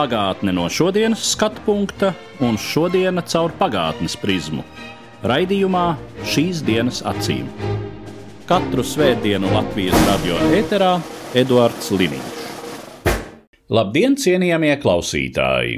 Pagātne no šodienas skatu punkta un šodienas caur pagātnes prizmu. Raidījumā šīs dienas acīm. Katru svētdienu Latvijas radio eterā Eduards Liniņš. Labdien, cienījamie klausītāji!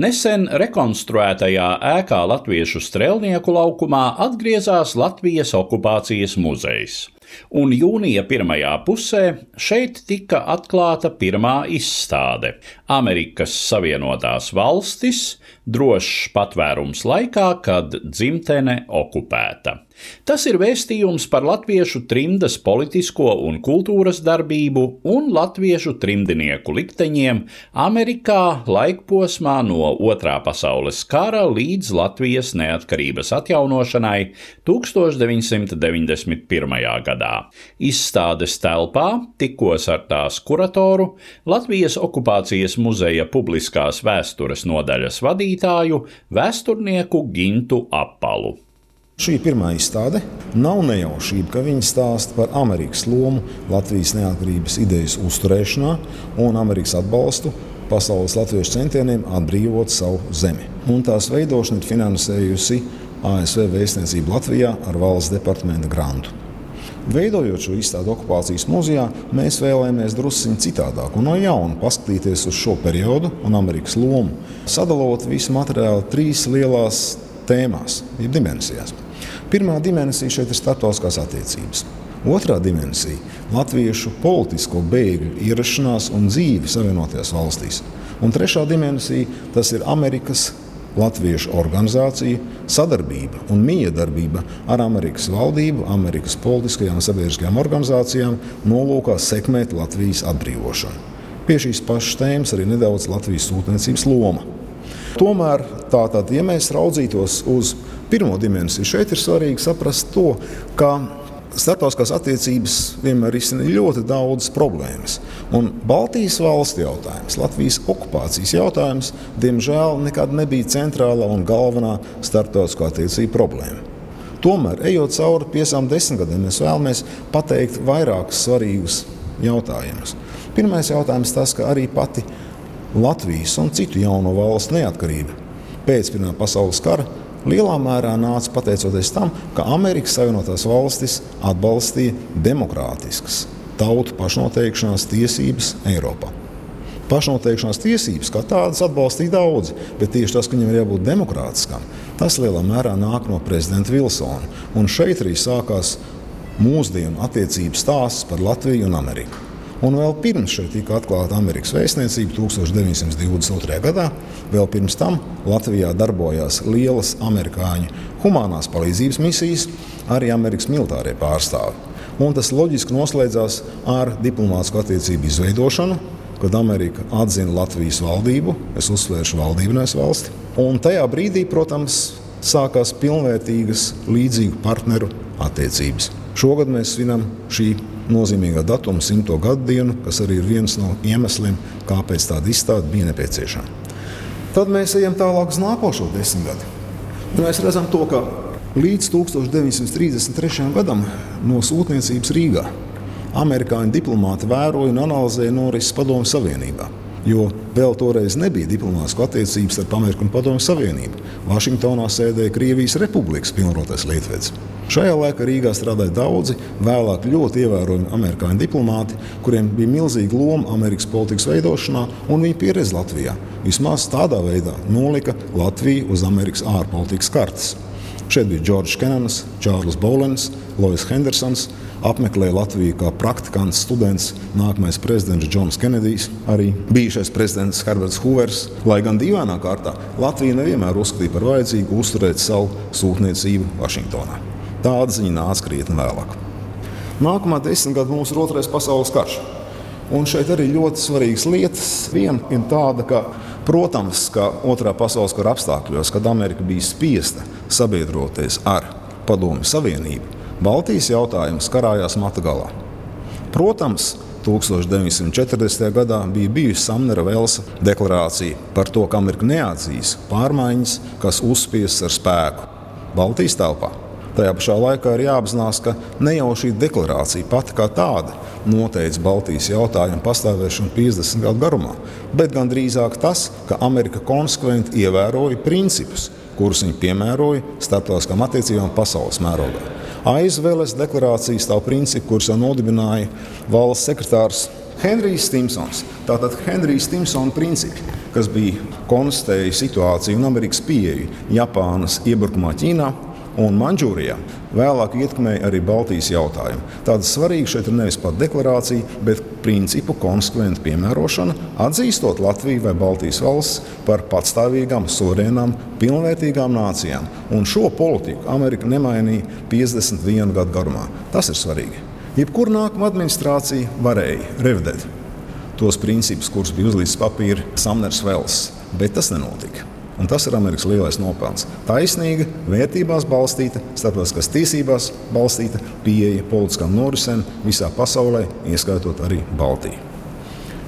Nesen rekonstruētajā ēkā Latviešu strēlnieku laukumā atgriezās Latvijas okupācijas muzejs, un jūnija pirmajā pusē šeit tika atklāta pirmā izstāde - Amerikas Savienotās valstis - drošs patvērums laikā, kad dzimtene okupēta. Tas ir vēstījums par latviešu trimdas politisko un kultūras darbību un latviešu trimdinieku likteņiem Amerikā laikposmā no Otrā pasaules kara līdz Latvijas neatkarības atjaunošanai 1991. gadā. Izstādes telpā tikos ar tās kuratoru Latvijas okupācijas muzeja publiskās vēstures nodaļas vadītāju vēsturnieku Gintu Apalu. Šī pirmā izstāde nav nejaušība, ka viņi stāsta par Amerikas lomu Latvijas neatkarības idejas uzturēšanā un Amerikas atbalstu pasaules latviešu centieniem atbrīvot savu zemi. Un tās veidošana ir finansējusi ASV vēstniecība Latvijā ar valsts departamenta grantu. Veidojot šo izstādi okupācijas muzejā, mēs vēlējāmies druskuļi citādāk un no jauna paskatīties uz šo periodu un Amerikas lomu, sadalot visu materiālu trīs lielās tēmās, jeb dimensijās. Pirmā dimensija šeit ir starptautiskās attiecības. Otrā dimensija - latviešu politisko bēgļu ierašanās un dzīve Savienotajās valstīs. Un trešā dimensija - tas ir Amerikas Latviešu organizācija, sadarbība un miedarbība ar Amerikas valdību, Amerikas politiskajām un sabiedriskajām organizācijām, nolūkā sekmēt Latvijas atbrīvošanu. Pie šīs pašas tēmas arī nedaudz Latvijas sūtniecības loma. Tomēr, tātad, ja mēs raudzītos uz pirmo dimensiju, šeit ir svarīgi saprast to, ka starptautiskās attiecības vienmēr risina ļoti daudzas problēmas. Un Baltijas valsts jautājums, Latvijas okupācijas jautājums, diemžēl nekad nebija centrālā un galvenā starptautiskā attiecība problēma. Tomēr, ejot cauri piecām desmitgadēm, mēs vēlamies pateikt vairākus svarīgus jautājumus. Pirmais jautājums tas, ka arī pati Latvijas un citu jauno valstu neatkarība pēc Pirmā pasaules kara lielā mērā nāca pateicoties tam, ka Amerikas Savienotās valstis atbalstīja demokrātiskas tautu pašnoteikšanās tiesības Eiropā. Pašnoteikšanās tiesības kā tādas atbalstīja daudzi, bet tieši tas, ka viņam ir jābūt demokrātiskam, tas lielā mērā nāk no prezidenta Vilsona. Un šeit arī sākās mūsdienu attiecību stāsts par Latviju un Ameriku. Un vēl pirms šeit tika atklāta Amerikas vēstniecība 1922. gadā, vēl pirms tam Latvijā darbojās lielas amerikāņu humanās palīdzības misijas, arī Amerikas militārie pārstāvi. Un tas loģiski noslēdzās ar diplomātisku attiecību izveidošanu, kad Amerika atzina Latvijas valdību, es uzsvēršu valdību, nevis valsti. Un tajā brīdī, protams, sākās pilnvērtīgas līdzīgu partneru attiecības. Šogad mēs svinam šī nozīmīgā datuma simto gadu dienu, kas arī ir viens no iemesliem, kāpēc tāda izstāde bija nepieciešama. Tad mēs ejam tālāk uz nākošo desmitgadi. Mēs redzam to, ka līdz 1933. gadam no sūtniecības Rīgā amerikāņu diplomāti vēroja un analizēja norises Padomu Savienībā. Jo vēl toreiz nebija diplomātisku attiecības starp Ameriku un Padomu Savienību. Vašingtonā sēdēja Krievijas Republikas pilnvarotais lietvedis. Šajā laikā Rīgā strādāja daudzi vēlāk ļoti ievērojami amerikāņu diplomāti, kuriem bija milzīga loma Amerikas politikas veidošanā un viņa pieredze Latvijā. Vismaz tādā veidā nolika Latviju uz Amerikas ārpolitikas kartes. Šeit bija Džordžs Kenans, Čārlis Bolens, Lois Hendersons. Apmeklēja Latviju kā praktikants, students, nākamais prezidents Džons Kenedijs, arī bijušais prezidents Herberts Hoovers. Lai gan dīvainā kārtā Latvija nevienmēr uzskatīja par vajadzīgu uzturēt savu sūtniecību Vašingtonā. Tāda ziņa nāca krietni vēlāk. Nākamā desmitgadē mums ir otrais pasaules karš. Un šeit arī ļoti svarīgas lietas. Viena ir tāda, ka Protams, ka Otrā pasaules kara apstākļos, kad Amerika bija spiesta sabiedroties ar Padomju Savienību, Baltijas jautājums karājās matu galā. Protams, 1940. gadā bija bijusi Samnera Velsa deklarācija par to, ka Amerika neatzīs pārmaiņas, kas uzspiestas ar spēku Baltijas telpā. Tajā pašā laikā ir jāapzinās, ka ne jau šī deklarācija pati kā tāda noteica Baltijas jautājumu pastāvēšanu 50 gadu garumā, bet gan drīzāk tas, ka Amerika konsekventi ievēroja principus, kurus viņi piemēroja starptautiskām attiecībām pasaules mērogā. Aiz Vēles deklarācijas stāv principi, kurus jau nodibināja valsts sekretārs Henrijs Stimsons. Tātad Henrijs Stimsona principi, kas bija konstatējis situāciju un Amerikas pieeju Japānas iebrukumā Ķīnā un Manžūrijā vēlāk ietekmēja arī Baltijas jautājumu. Tāda svarīga šeit ir nevis pat deklarācija, bet principu konsekventa piemērošana, atzīstot Latviju vai Baltijas valsts par patstāvīgām, suverēnām, pilnvērtīgām nācijām. Un šo politiku Amerika nemainīja 51 gadu garumā. Tas ir svarīgi. Jebkurā nākamā administrācija varēja revidēt tos principus, kurus bija uzlicis papīra Samners Vels, bet tas nenotika. Un tas ir Amerikas lielais nopelns. Taisnīga, vērtībās balstīta, starptautiskās tiesībās balstīta pieeja politiskām norisēm visā pasaulē, ieskaitot arī Baltiju.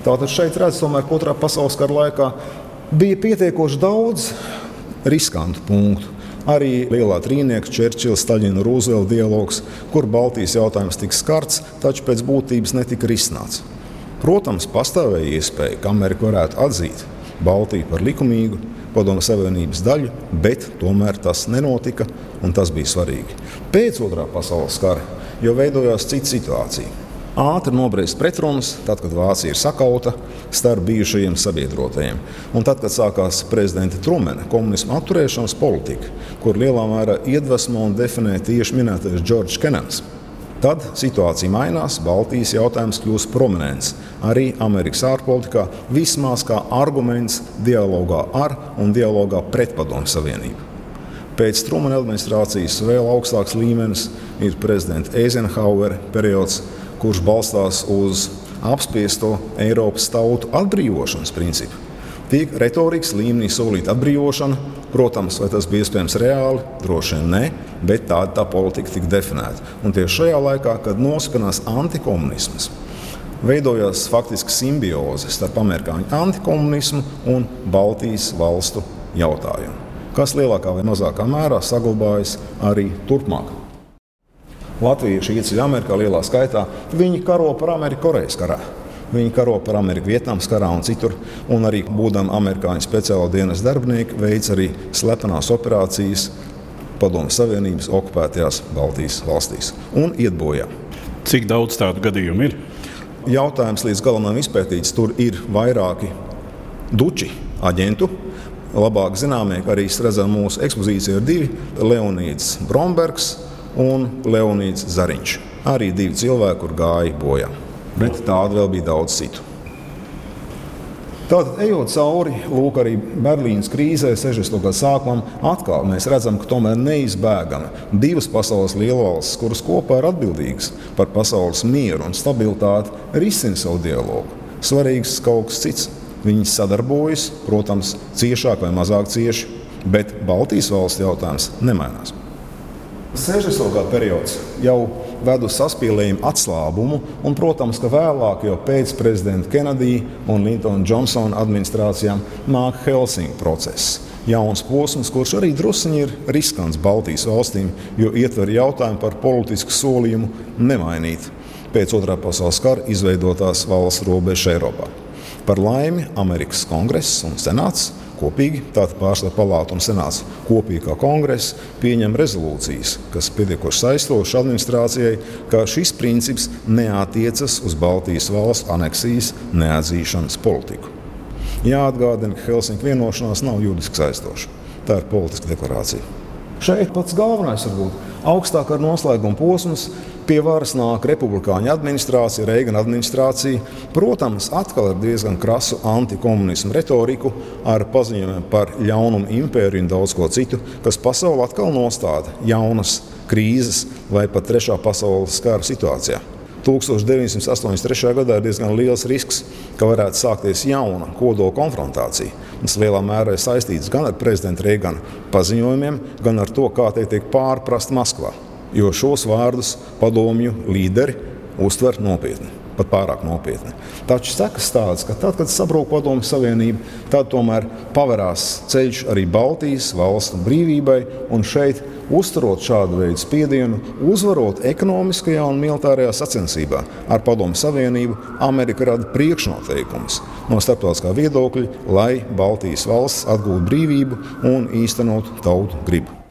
Tātad šeit redzams, ka otrā pasaules kara laikā bija pietiekoši daudz riskantu punktu. Arī lielā trīnieka Čērčila, Staļina, Rūzela dialogs, kur Baltijas jautājums tika skarts, taču pēc būtības netika risināts. Protams, pastāvēja iespēja, ka Amerika varētu atzīt Baltiju par likumīgu, Padomu Savienības daļu, bet tomēr tas nenotika, un tas bija svarīgi. Pēc otrā pasaules kara jau veidojās cita situācija. Ātri nobriest pretrunas, tad, kad Vācija ir sakauta starp bijušajiem sabiedrotajiem. Un tad, kad sākās prezidenta Trumena komunisma atturēšanas politika, kur lielā mērā iedvesmo un definē tieši minētais Džordžs Kenans. Tad situācija mainās, Baltijas jautājums kļūst prominents arī Amerikas ārpolitikā, vismaz kā arguments dialogā ar un dialogā pret Padomu Savienību. Pēc Trumana administrācijas vēl augstāks līmenis ir prezidenta Eizenhauera periods, kurš balstās uz apspiesto Eiropas tautu atbrīvošanas principu. Tiek retorikas līmenī solīta atbrīvošana, protams, vai tas bija iespējams reāli, droši vien ne bet tāda tā politika tika definēta. Un tieši šajā laikā, kad noskanās antikomunisms, veidojās faktiski simbioze starp amerikāņu antikomunismu un Baltijas valstu jautājumu, kas lielākā vai mazākā mērā saglabājas arī turpmāk. Latvieši ieceļ Amerikā lielā skaitā. Viņi karo par Ameriku Korejas karā. Viņi karo par Ameriku Vietnamas karā un citur. Un arī būdami amerikāņu speciālo dienas darbinieki, veids arī slepenās operācijas Padomu Savienības okupētajās Baltijas valstīs un iet bojā. Cik daudz tādu gadījumu ir? Jautājums līdz galam nav izpētīts. Tur ir vairāki duči aģentu. Labāk zināmie, ka arī redzam, mūsu ekspozīcijā ir divi - Leonīds Brombergs un Leonīds Zariņš. Arī divi cilvēki, kur gāja bojā. Bet tādu vēl bija daudz citu. Tātad, ejot cauri lūk, arī Berlīnas krīzē, 60. gada sākumam, atkal mēs redzam, ka tomēr neizbēgami divas pasaules lielvalstis, kuras kopā ir atbildīgas par pasaules mieru un stabilitāti, risina savu dialogu. Svarīgs kaut kas cits. Viņi sadarbojas, protams, ciešāk vai mazāk cieši, bet Baltijas valsts jautājums nemainās. 60. gada periods jau ved uz saspīlējumu, atslābumu, un, protams, ka vēlāk, jau pēc prezidenta Kenedija un Lintona Džonsona administrācijām, nāk Helsinku process. Jauns posms, kurš arī druskuļi ir riskants Baltijas valstīm, jo ietver jautājumu par politisku solījumu nemainīt pēc otrā pasaules kara izveidotās valsts robežas Eiropā. Par laimi Amerikas Kongress un Senāts kopīgi, tātad pārstāvju palāta un senāts kopīgi kā kongress pieņem rezolūcijas, kas pietiekoši saistošas administrācijai, ka šis princips neatiecas uz Baltijas valsts aneksijas neatzīšanas politiku. Jāatgādina, ka Helsinku vienošanās nav juridiski saistoša. Tā ir politiska deklarācija. Šeit pats galvenais varbūt augstāk ar noslēgumu posms Pie varas nāk republikāņu administrācija, Reigana administrācija. Protams, atkal ar diezgan krasu antikomunismu retoriku, ar paziņojumiem par ļaunumu impēriju un daudz ko citu, kas pasauli atkal nostāda jaunas krīzes vai pat trešā pasaules kara situācijā. 1983. gadā ir diezgan liels risks, ka varētu sākties jauna kodola konfrontācija Tas lielā mērā ir saistīts gan ar prezidenta Reigana paziņojumiem, gan ar to, kā tie tiek pārprast Maskvā. Jo šos vārdus padomju līderi uztver nopietni pat pārāk nopietni. Taču sekas tādas, ka tad, kad sabrūk Padomju Savienība, tad tomēr pavērās ceļš arī Baltijas valstu brīvībai. Un šeit, uzturot šādu veidu spiedienu, uzvarot ekonomiskajā un militārajā sacensībā ar Padomju Savienību, Amerika rada priekšnoteikumus no starptautiskā viedokļa, lai Baltijas valsts atgūtu brīvību un īstenotu tautu gribu.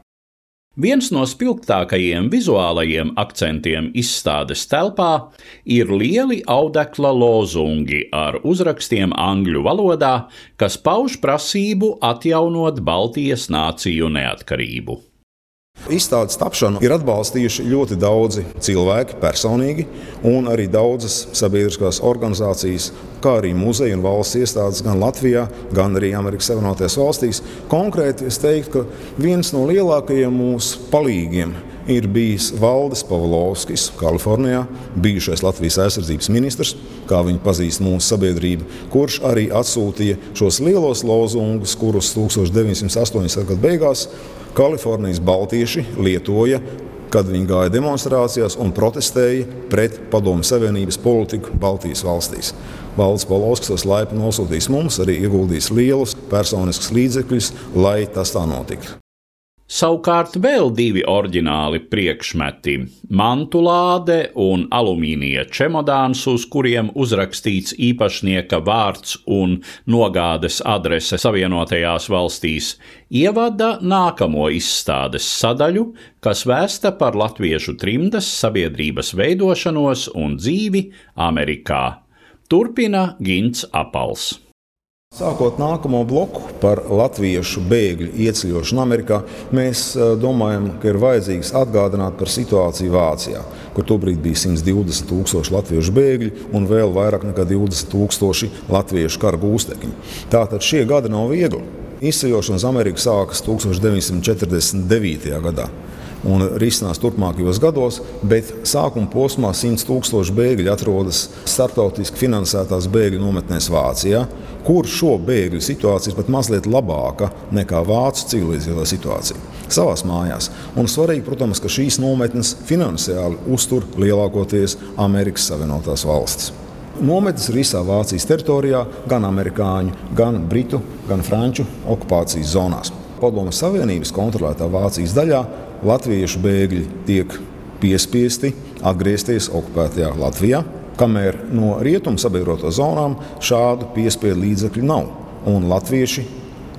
Viens no spilgtākajiem vizuālajiem akcentiem izstādes telpā ir lieli audekla lozungi ar uzrakstiem angļu valodā, kas pauž prasību atjaunot Baltijas nāciju neatkarību. Izstādes tapšanu ir atbalstījuši ļoti daudzi cilvēki, personīgi, un arī daudzas sabiedriskās organizācijas, kā arī muzeja un valsts iestādes gan Latvijā, gan arī Amerikas Savienotajās valstīs. Konkrēti es teiktu, ka viens no lielākajiem mūsu palīgiem ir bijis Valdis Pavlovskis, Kalifornijā, bijušais Latvijas aizsardzības ministrs, kā viņu pazīst mūsu sabiedrība, kurš arī atsūtīja šos lielos lozungus, kurus 1980. gada beigās Kalifornijas baltieši lietoja, kad viņi gāja demonstrācijās un protestēja pret Padomu Savienības politiku Baltijas valstīs. Valsts Polovskis tos laipni nosūtīs mums, arī ieguldīs lielus personiskus līdzekļus, lai tas tā notiktu. Savukārt vēl divi oriģināli priekšmeti - mantulāde un alumīnija čemodāns, uz kuriem uzrakstīts īpašnieka vārds un nogādes adrese Savienotajās valstīs, ievada nākamo izstādes sadaļu, kas vēsta par latviešu trimdas sabiedrības veidošanos un dzīvi Amerikā. Turpina Gins Apals. Sākot nākamo bloku par latviešu bēgļu ieceļošanu Amerikā, mēs eh, domājam, ka ir vajadzīgs atgādināt par situāciju Vācijā, kur tobrīd bija 120 tūkstoši latviešu bēgļu un vēl vairāk nekā 20 tūkstoši latviešu kara gūstekņu. Tātad šie gadi nav viegli. Izceļošana uz Ameriku sākas 1949. gadā un risinās turpmākajos gados, bet sākuma posmā 100 tūkstoši bēgļu atrodas starptautiski finansētās bēgļu nometnēs Vācijā, kur šo bēgļu situācija ir pat mazliet labāka nekā vācu civilizētā situācija savās mājās. Un svarīgi, protams, ka šīs nometnes finansiāli uztur lielākoties Amerikas Savienotās valstis. Nometnes ir visā Vācijas teritorijā, gan amerikāņu, gan britu, gan franču okupācijas zonās. Padomu Savienības kontrolētā Vācijas daļā latviešu bēgļi tiek piespiesti atgriezties okupētajā Latvijā, kamēr no rietumu sabiedroto zonām šādu piespiedu līdzekļu nav. Un latvieši,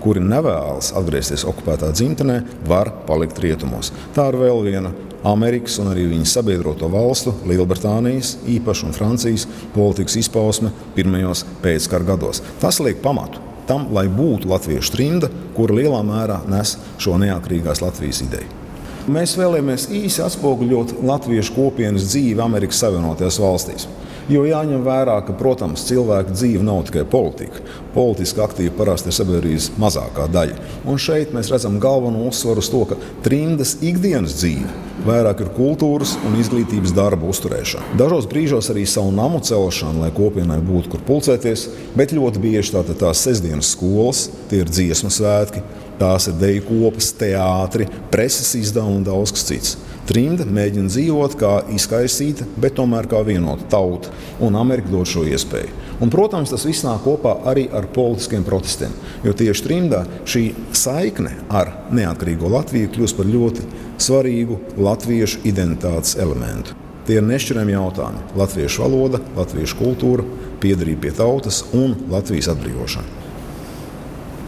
kuri nevēlas atgriezties okupētā dzimtenē, var palikt rietumos. Tā ir vēl viena Amerikas un arī viņas sabiedroto valstu, Lielbritānijas, īpaši un Francijas politikas izpausme pirmajos pēckara gados. Tas liek pamatu tam, lai būtu latviešu trimda, kura lielā mērā nes šo neatkarīgās Latvijas ideju. Mēs vēlamies īsi atspoguļot latviešu kopienas dzīvi Amerikas Savienotajās valstīs. Jo jāņem vērā, ka, protams, cilvēka dzīve nav tikai politika. Politiski aktīva parasti ir sabiedrības mazākā daļa. Un šeit mēs redzam galveno uzsvaru uz to, ka trimdas ikdienas dzīve vairāk ir kultūras un izglītības darba uzturēšana. Dažos brīžos arī savu namu celšana, lai kopienai būtu kur pulcēties, bet ļoti bieži tā, tās sestdienas skolas, tie ir dziesmu svētki, tās ir deju kopas, teātri, preses izdevumi un daudz kas cits. Trimda mēģina dzīvot kā izkaisīta, bet tomēr kā vienota tauta, un Amerika dod šo iespēju. Un, protams, tas viss nāk kopā arī ar politiskiem protestiem, jo tieši trimdā šī saikne ar neatkarīgo Latviju kļūst par ļoti svarīgu latviešu identitātes elementu. Tie ir nešķirami jautājumi - latviešu valoda, latviešu kultūra, piedarība pie tautas un Latvijas atbrīvošana.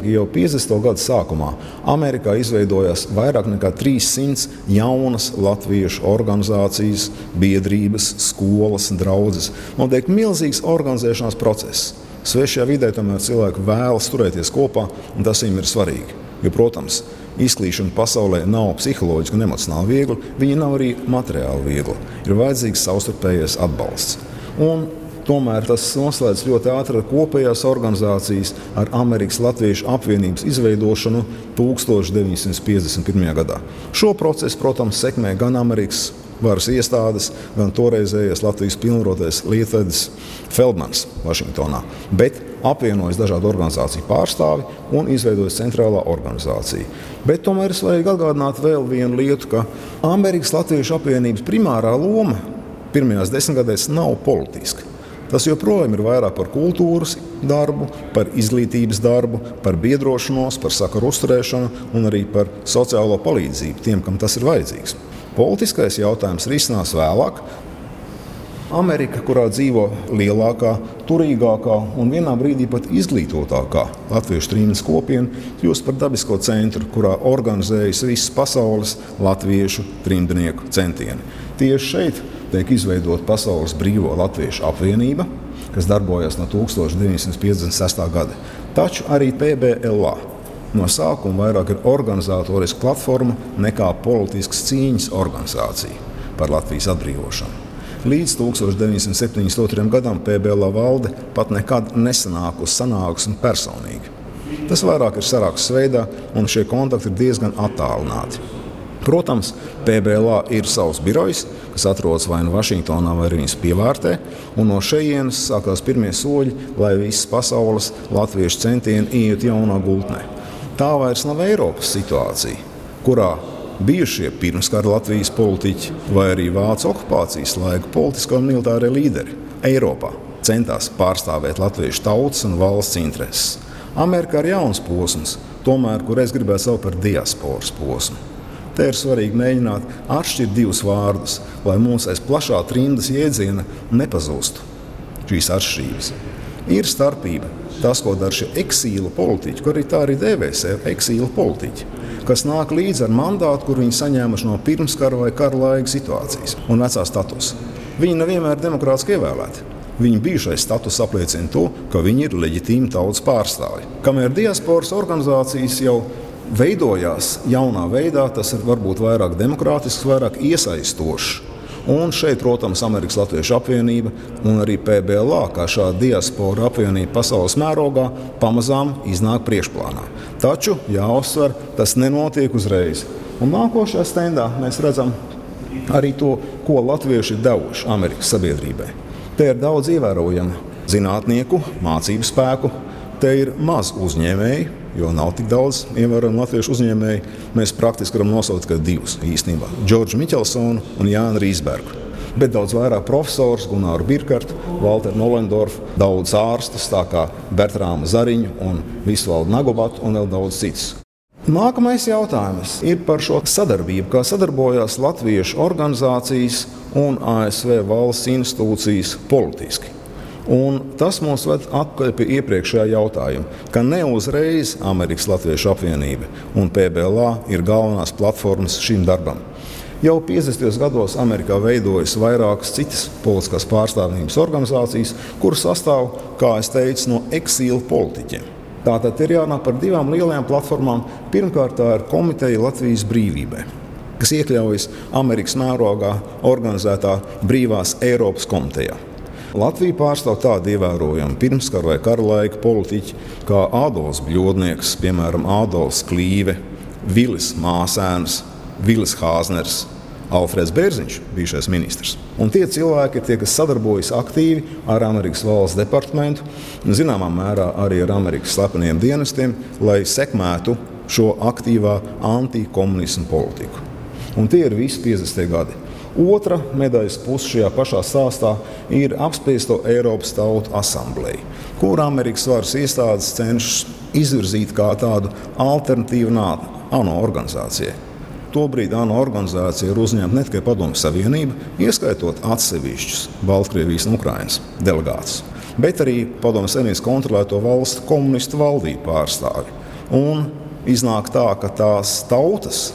Jau 50. gadu sākumā Amerikā izveidojās vairāk nekā 300 jaunas latviešu organizācijas, biedrības, skolas, draugas. Notiek milzīgs organizēšanās process. Svešajā vidē tomēr cilvēki vēlas turēties kopā, un tas viņiem ir svarīgi. Jo, protams, izklīšana pasaulē nav psiholoģiski un emocionāli viegla, viņa nav arī materiāli viegla. Ir vajadzīgs savstarpējais atbalsts. Un Tomēr tas noslēdz ļoti ātri ar kopējās organizācijas, ar Amerikas Latviešu apvienības izveidošanu 1951. gadā. Šo procesu, protams, sekmē gan Amerikas varas iestādes, gan toreizējais Latvijas pilnvarotais Lietuvs Feldmans Vašingtonā. Bet apvienojas dažādu organizāciju pārstāvi un izveidojas centrālā organizācija. Bet tomēr ir svarīgi atgādināt vēl vienu lietu, ka Amerikas Latviešu apvienības primārā loma pirmajās desmitgadēs nav politiska. Tas joprojām ir vairāk par kultūras darbu, par izglītības darbu, par biedrošanos, par sakaru uzturēšanu un arī par sociālo palīdzību tiem, kam tas ir vajadzīgs. Politiskais jautājums risinās vēlāk. Amerika, kurā dzīvo lielākā, turīgākā un vienā brīdī pat izglītotākā latviešu trījus kopiena, kļūst par dabisko centru, kurā organizējas visas pasaules latviešu trimdnieku centieni. Tieši šeit tiek izveidota Pasaules Brīvo Latviešu apvienība, kas darbojas no 1956. gada. Taču arī PBLA no sākuma vairāk ir organizatoriska platforma nekā politiskas cīņas organizācija par Latvijas atbrīvošanu. Līdz 1972. gadam PBLA valde pat nekad nesanāk uz sanāksmi personīgi. Tas vairāk ir saraksts veidā, un šie kontakti ir diezgan attālināti. Protams, PBLā ir savs birojs, kas atrodas vai nu Vašingtonā, vai arī viņas pievārtē. No šejienes sākās pirmie soļi, lai visas pasaules latviešu centieni iet jaunā gultnē. Tā vairs nav Eiropas situācija, kurā bijušie pirmskara Latvijas politiķi vai arī Vācijas okupācijas laika politiskie un militārie līderi Eiropā centās pārstāvēt latviešu tautas un valsts intereses. Amerikā ir jauns posms, tomēr, kur es gribētu saukt par diasporas posmu. Te ir svarīgi mēģināt atšķirt divus vārdus, lai mums aiz plašā trindas jēdziena nepazustu šīs atšķirības. Ir starpība. Tas, ko dara šie eksīla politiķi, kur arī tā arī dēvē sevi eksīla politiķi, kas nāk līdzi ar mandātu, kur viņi saņēmuši no pirmskara vai kara laika situācijas un vecā statusa. Viņi nav vienmēr demokrātiski ievēlēti. Viņa bijušais status apliecina to, ka viņi ir leģitīmi tautas pārstāvji. Kamēr diasporas organizācijas jau veidojās jaunā veidā, tas ir varbūt vairāk demokrātisks, vairāk iesaistošs. Un šeit, protams, Amerikas Latviešu apvienība un arī PBLā, kā šāda diaspora apvienība pasaules mērogā, pamazām iznāk priekšplānā. Taču jāuzsver, tas nenotiek uzreiz. Un nākošajā stendā mēs redzam arī to, ko latvieši ir devuši Amerikas sabiedrībai. Te ir daudz ievērojamu zinātnieku, mācību spēku, te ir maz uzņēmēju, jo nav tik daudz ievērojamu latviešu uzņēmēju. Mēs praktiski varam nosaukt tikai divus īstenībā - Džordžu Miķelsonu un Jānu Rīsbergu. Bet daudz vairāk profesors, Gunārs Birkarts, Walter Nolendorf, daudz ārstus, tā kā Bertrāma Zariņu un Visvaldu Nagobatu un vēl daudz citus. Nākamais jautājums ir par šo sadarbību, kā sadarbojās latviešu organizācijas un ASV valsts institūcijas politiski. Un tas mūs ved atpakaļ pie iepriekšējā jautājuma, ka ne uzreiz Amerikas Latviešu apvienība un PBLA ir galvenās platformas šim darbam. Jau 50. gados Amerikā veidojas vairākas citas politiskās pārstāvības organizācijas, kuras sastāv, kā jau teicu, no eksīla politiķiem. Tātad ir jārunā par divām lielajām platformām. Pirmkārt, tā ir komiteja Latvijas brīvībai, kas iekļaujas Amerikas mērogā organizētā Brīvās Eiropas komitejā. Latviju pārstāv tādi ievērojami pirmskara vai kara laika politiķi kā Ādams Bļodnieks, piemēram, Ādams Klīve, Vilis Māsēns, Vilis Hāzners. Alfrēds Bērziņš, bijušais ministrs. Un tie cilvēki ir tie, kas sadarbojas aktīvi ar Amerikas valsts departamentu, zināmā mērā arī ar Amerikas slepeniem dienestiem, lai sekmētu šo aktīvā antikomunismu politiku. Un tie ir visi 50. gadi. Otra medaļas puse šajā pašā stāstā ir apspiesto Eiropas Tautu asambleja, kur Amerikas varas iestādes cenšas izvirzīt kā tādu alternatīvu ANO organizācijai. Tobrīd ANO organizācija ir uzņemta ne tikai Padomju Savienība, ieskaitot atsevišķus Baltkrievijas un Ukraiņas delegātus, bet arī Padomju Savienības kontrolēto valstu komunistu valdību pārstāvi. Un iznāk tā, ka tās tautas,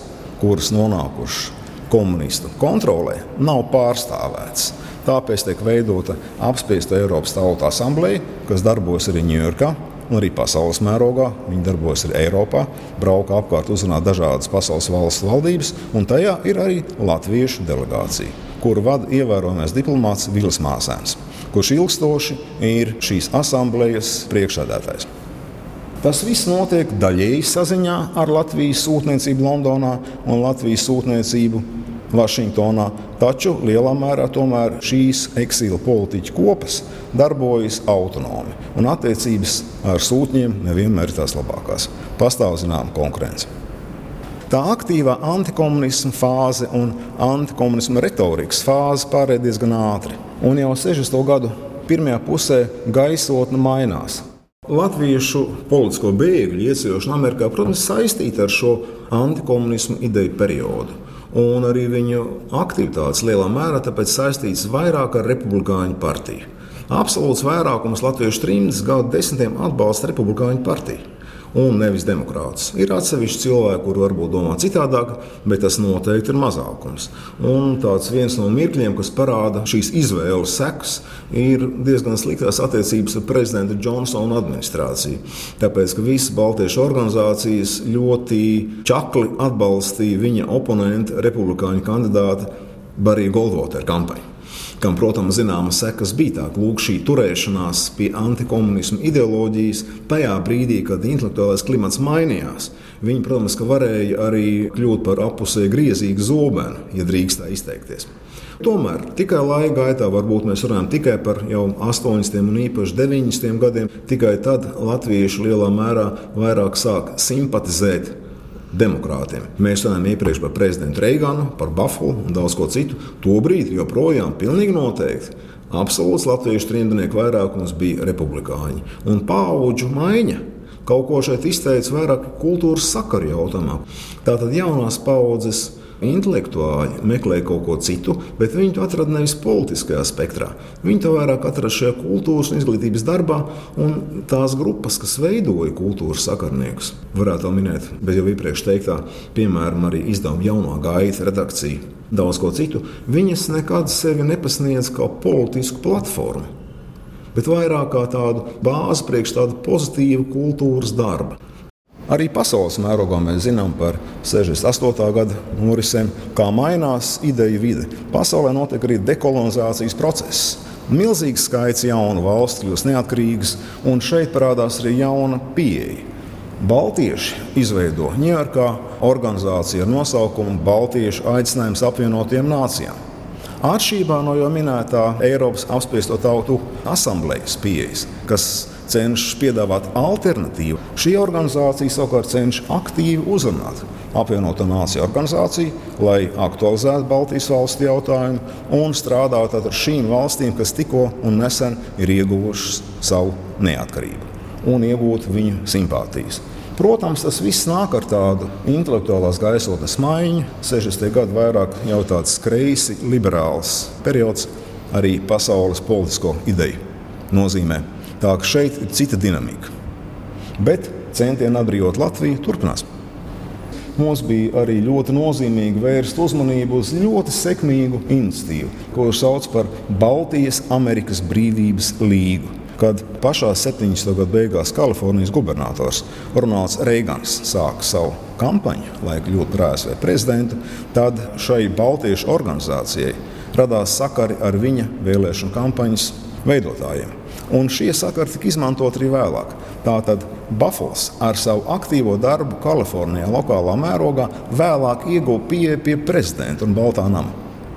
kuras nonākušas komunistu kontrolē nav pārstāvēts. Tāpēc tiek veidota apspiesta Eiropas Tautu asambleja, kas darbojas arī Ņujorkā. Un arī pasaules mērogā viņi darbojas arī Eiropā, brauka apkārt, uzrunā dažādas pasaules valstu valdības, un tajā ir arī latviešu delegācija, kuru vada ievērojamais diplomāts Vils Māsēns, kurš ilgstoši ir šīs asamblejas priekšsēdētājs. Tas viss notiek daļēji saziņā ar Latvijas sūtniecību Londonā un Latvijas sūtniecību Vašingtonā, taču lielā mērā tomēr šīs eksīla politiķu kopas darbojas autonomi, un attiecības ar sūtņiem nevienmēr ir tās labākās. Pastāv zināma konkurence. Tā aktīvā antikomunisma fāze un antikomunisma retorikas fāze pārēja diezgan ātri. Un jau 60. gadu pirmajā pusē gaisotne mainās. Latviešu politisko bēgļu ieceļošana Amerikā, protams, saistīta ar šo antikomunismu ideju periodu. Un arī viņu aktivitātes lielā mērā saistītas vairāk ar Republikāņu partiju. Absolūts vairākums latviešu trimdas gadu desmitiem atbalsta Republikāņu partiju un nevis demokrātus. Ir atsevišķi cilvēki, kuri varbūt domā citādāk, bet tas noteikti ir mazākums. Un tāds viens no mirkļiem, kas parāda šīs izvēles sekas, ir diezgan sliktās attiecības ar prezidenta Džonsona administrāciju. Tāpēc, ka visas Baltiešu organizācijas ļoti čakli atbalstīja viņa oponenta, republikāņu kandidāta Barija Goldwatera kampaņu kam, protams, zināmas sekas bija tā, lūk, šī turēšanās pie antikomunismu ideoloģijas tajā brīdī, kad intelektuālais klimats mainījās. Viņi, protams, varēja arī kļūt par apusē griezīgu zobenu, ja drīkst tā izteikties. Tomēr tikai laika gaitā, varbūt mēs runājam tikai par jau 80 un īpaši 90 gadiem, tikai tad latvieši lielā mērā vairāk sāk simpatizēt demokrātiem. Mēs runājam iepriekš par prezidentu Reiganu, par Buffalo un daudz ko citu. Tobrīd joprojām pilnīgi noteikti. Absolūts latviešu trimdnieku vairākums bija republikāņi. Un paudžu maiņa kaut ko šeit izteica vairāk kultūras sakaru jautājumā. Tātad jaunās paudzes intelektuāļi meklēja kaut ko citu, bet viņi to atrada nevis politiskajā spektrā. Viņi to vairāk atrada šajā kultūras un izglītības darbā, un tās grupas, kas veidoja kultūras sakarniekus, varētu minēt, bet jau iepriekš teiktā, piemēram, arī izdevuma jaunā gaita redakcija. Daudz ko citu, viņas nekad sevi nepasniedz kā politisku platformu, bet vairāk kā tādu bāzi priekš tāda pozitīva kultūras darba. Arī pasaules mērogā mēs zinām par 68. gada norisēm, kā mainās ideju vide. Pasaulē notiek arī dekolonizācijas process. Milzīgs skaits jaunu valstu kļūst neatkarīgas, un šeit parādās arī jauna pieeja. Baltieši izveido Ņujorkā organizāciju ar nosaukumu Baltiešu aicinājums apvienotiem nācijām. Atšķirībā no jau minētā Eiropas apspiesto tautu asamblejas pieejas, kas cenšas piedāvāt alternatīvu. Šī organizācija savukārt cenšas aktīvi uzrunāt apvienoto nāciju organizāciju, lai aktualizētu Baltijas valstu jautājumu un strādātu ar šīm valstīm, kas tikko un nesen ir ieguvušas savu neatkarību un iegūt viņu simpātijas. Protams, tas viss nāk ar tādu intelektuālās gaisotnes maiņu. 60. gadu vairāk jau tāds kreisi, liberāls periods arī pasaules politisko ideju nozīmē. Tā ka šeit ir cita dinamika. Bet centieni atbrīvot Latviju turpinās. Mums bija arī ļoti nozīmīgi vērst uzmanību uz ļoti sekmīgu iniciatīvu, ko sauc par Baltijas Amerikas Brīvības līgu. Kad pašā 70. gada beigās Kalifornijas gubernators Ronalds Reigans sāka savu kampaņu, lai kļūtu par ASV prezidentu, tad šai Baltiešu organizācijai radās sakari ar viņa vēlēšanu kampaņas veidotājiem. Un šie sakari tika izmantot arī vēlāk. Tātad Buffalo ar savu aktīvo darbu Kalifornijā, lokālā mērogā, vēlāk ieguva pieeja pie prezidenta un Baltā nama.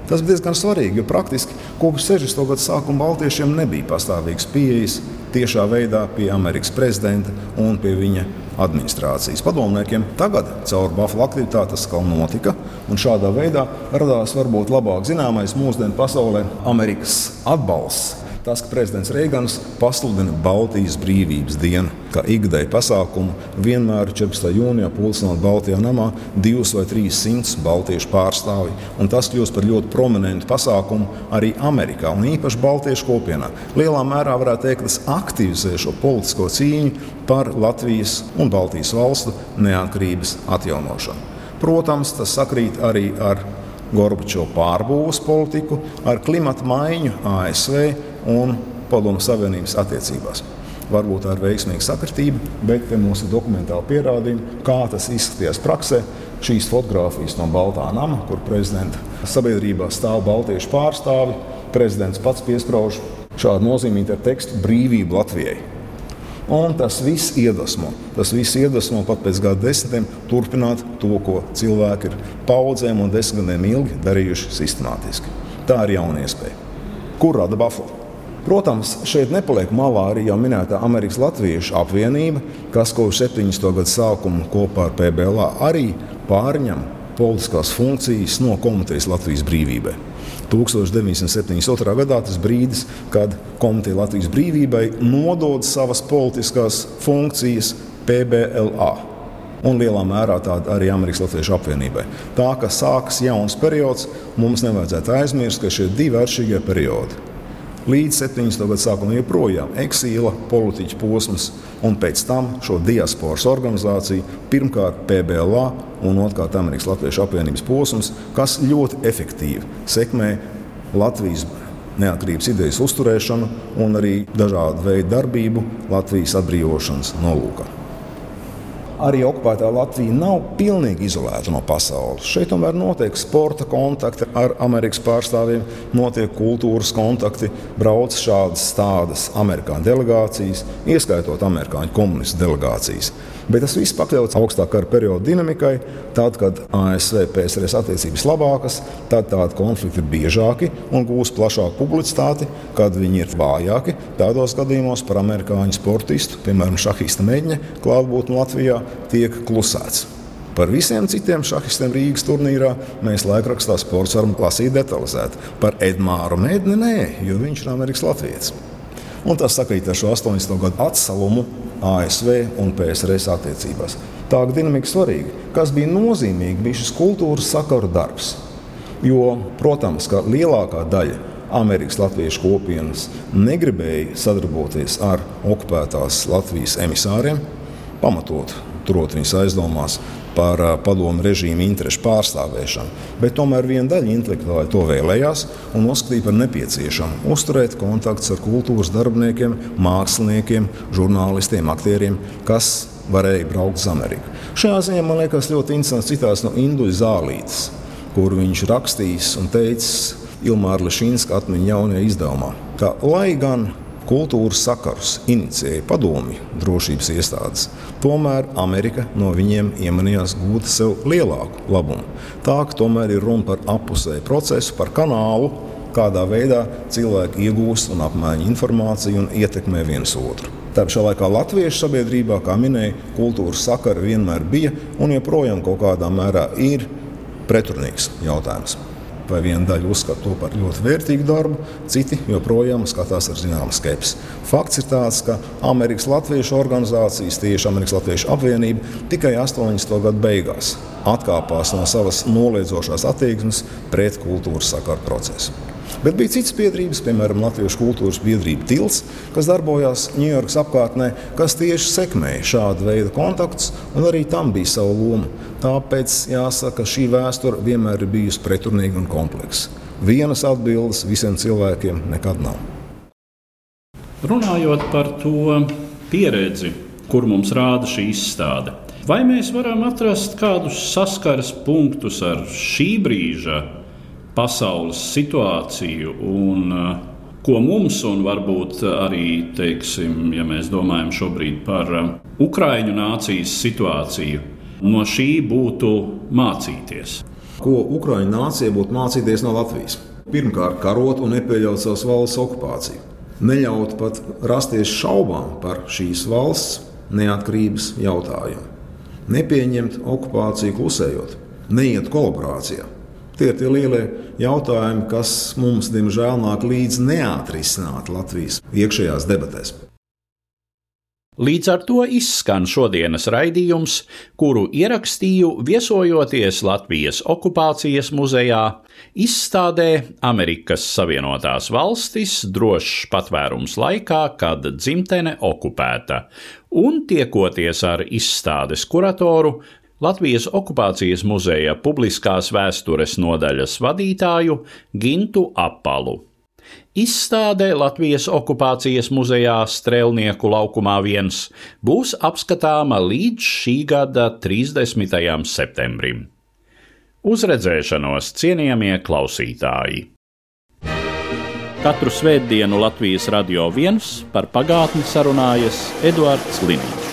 Tas bija diezgan svarīgi, jo praktiski kopš 60. gada sākuma Baltiešiem nebija pastāvīgas pieejas tiešā veidā pie Amerikas prezidenta un pie viņa administrācijas padomniekiem. Tagad caur Buffalo aktivitāti tas kā notika, un šādā veidā radās varbūt labāk zināmais mūsdienu pasaulē Amerikas atbalsts tas, ka prezidents Reigans pasludina Baltijas brīvības dienu, kā ikdēļ pasākumu vienmēr 14. jūnijā pulcināt Baltijā namā divus vai trīs simtus baltiešu pārstāvji. Un tas kļūst par ļoti prominentu pasākumu arī Amerikā un īpaši Baltiešu kopienā. Lielā mērā varētu teikt, tas aktivizē šo politisko cīņu par Latvijas un Baltijas valstu neatkarības atjaunošanu. Protams, tas sakrīt arī ar Gorbačova pārbūves politiku, ar klimata maiņu ASV un Padomu Savienības attiecībās. Varbūt tā ir veiksmīga sakritība, bet mums ir dokumentāli pierādījumi, kā tas izskatījās praksē. Šīs fotogrāfijas no Baltā nama, kur prezidenta sabiedrībā stāv baltiešu pārstāvi, prezidents pats piesprāž šādu nozīmīgu tekstu brīvību Latvijai. Un tas viss iedvesmo. Tas viss iedvesmo pat pēc gada desmitiem turpināt to, ko cilvēki ir paudzēm un desmit gadiem ilgi darījuši sistemātiski. Tā ir jauna iespēja. Kur rada Buffalo? Protams, šeit nepaliek malā arī jau minētā Amerikas Latviešu apvienība, kas kopš 70. gada sākuma kopā ar PBLA arī pārņem politiskās funkcijas no komitejas Latvijas brīvībai. 1972. gadā tas brīdis, kad Komiteja Latvijas brīvībai nodod savas politiskās funkcijas PBLA. Un lielā mērā tāda arī Amerikas Latviešu apvienībai. Tā kā sākas jauns periods, mums nevajadzētu aizmirst, ka šie divi atšķirīgie periodi līdz 70. gada sākumam joprojām eksīla politiķa posms, un pēc tam šo diasporas organizāciju, pirmkārt PBLA un otrkārt Amerikas Latviešu apvienības posms, kas ļoti efektīvi sekmē Latvijas neatkarības idejas uzturēšanu un arī dažādu veidu darbību Latvijas atbrīvošanas nolūkā arī okupētā Latvija nav pilnīgi izolēta no pasaules. Šeit tomēr notiek sporta kontakti ar Amerikas pārstāvjiem, notiek kultūras kontakti, brauc šādas tādas amerikāņu delegācijas, ieskaitot amerikāņu komunistu delegācijas. Bet tas viss pakļauts augstākā kara perioda dinamikai. Tad, kad ASV PSRS attiecības labākas, tad tādi konflikti ir biežāki un gūs plašāku publicitāti. Kad viņi ir vājāki, tādos gadījumos par amerikāņu sportistu, piemēram, šahista mēģņa klātbūtni Latvijā, tiek klusēts. Par visiem citiem šahistiem Rīgas turnīrā mēs laikrakstā sports varam lasīt detalizēti. Par Edmāru Mēdni nē, jo viņš ir Amerikas Latvijas. Un tas sakrīt ar šo 80. gadu atsalumu ASV un PSRS attiecībās. Tā dinamika svarīga. Kas bija nozīmīgi, bija šis kultūras sakaru darbs. Jo, protams, ka lielākā daļa Amerikas Latviešu kopienas negribēja sadarboties ar okupētās Latvijas emisāriem, pamatot, turot viņus aizdomās par padomu režīmu interešu pārstāvēšanu. Bet tomēr viena daļa intelektuāli to vēlējās un uzskatīja par nepieciešamu uzturēt kontaktus ar kultūras darbiniekiem, māksliniekiem, žurnālistiem, aktieriem, kas varēja braukt uz Ameriku. Šajā ziņā man liekas ļoti interesants citāts no Induļa Zālītes, kur viņš rakstījis un teicis Ilmāra Lešīnska atmiņu jaunajā izdevumā, ka lai gan kultūras sakarus inicijēja padomju drošības iestādes. Tomēr Amerika no viņiem iemanījās gūt sev lielāku labumu. Tā ka tomēr ir runa par apusēju procesu, par kanālu, kādā veidā cilvēki iegūst un apmaina informāciju un ietekmē viens otru. Tā pašā laikā latviešu sabiedrībā, kā minēja, kultūras sakara vienmēr bija un joprojām kaut kādā mērā ir pretrunīgs jautājums vai viena daļa uzskata to par ļoti vērtīgu darbu, citi joprojām skatās ar zināmu skepsi. Fakts ir tāds, ka Amerikas Latviešu organizācijas, tieši Amerikas Latviešu apvienība, tikai 80. gadu beigās atkāpās no savas noliedzošās attieksmes pret kultūras sakaru procesu. Bet bija citas biedrības, piemēram, Latvijas kultūras biedrība Tils, kas darbojās Ņujorkas apkārtnē, kas tieši sekmēja šādu veidu kontaktus, un arī tam bija sava loma. Tāpēc jāsaka, šī vēsture vienmēr ir bijusi pretrunīga un kompleksa. Vienas atbildes visiem cilvēkiem nekad nav. Runājot par to pieredzi, kur mums rāda šī izstāde, vai mēs varam atrast kādus saskares punktus ar šī brīža pasaules situāciju un uh, ko mums, un varbūt arī, teiksim, ja mēs domājam šobrīd par uh, Ukraiņu nācijas situāciju, no šī būtu mācīties. Ko Ukraiņu nācija būtu mācīties no Latvijas? Pirmkārt, karot un nepieļaut savas valsts okupāciju. Neļaut pat rasties šaubām par šīs valsts neatkarības jautājumu. Nepieņemt okupāciju klusējot, neiet kolaborācijā. Tie ir tie lielie jautājumi, kas mums, diemžēl, nāk līdz neatrisināt Latvijas iekšējās debatēs. Līdz ar to izskan šodienas raidījums, kuru ierakstīju viesojoties Latvijas okupācijas muzejā, izstādē Amerikas Savienotās valstis drošs patvērums laikā, kad dzimtene okupēta, un tiekoties ar izstādes kuratoru Latvijas okupācijas muzeja publiskās vēstures nodaļas vadītāju Gintu Apalu. Izstāde Latvijas okupācijas muzejā Strēlnieku laukumā viens būs apskatāma līdz šī gada 30. septembrim. Uz redzēšanos, cienījamie klausītāji! Katru svētdienu Latvijas radio viens par pagātni sarunājas Eduards Liniņš.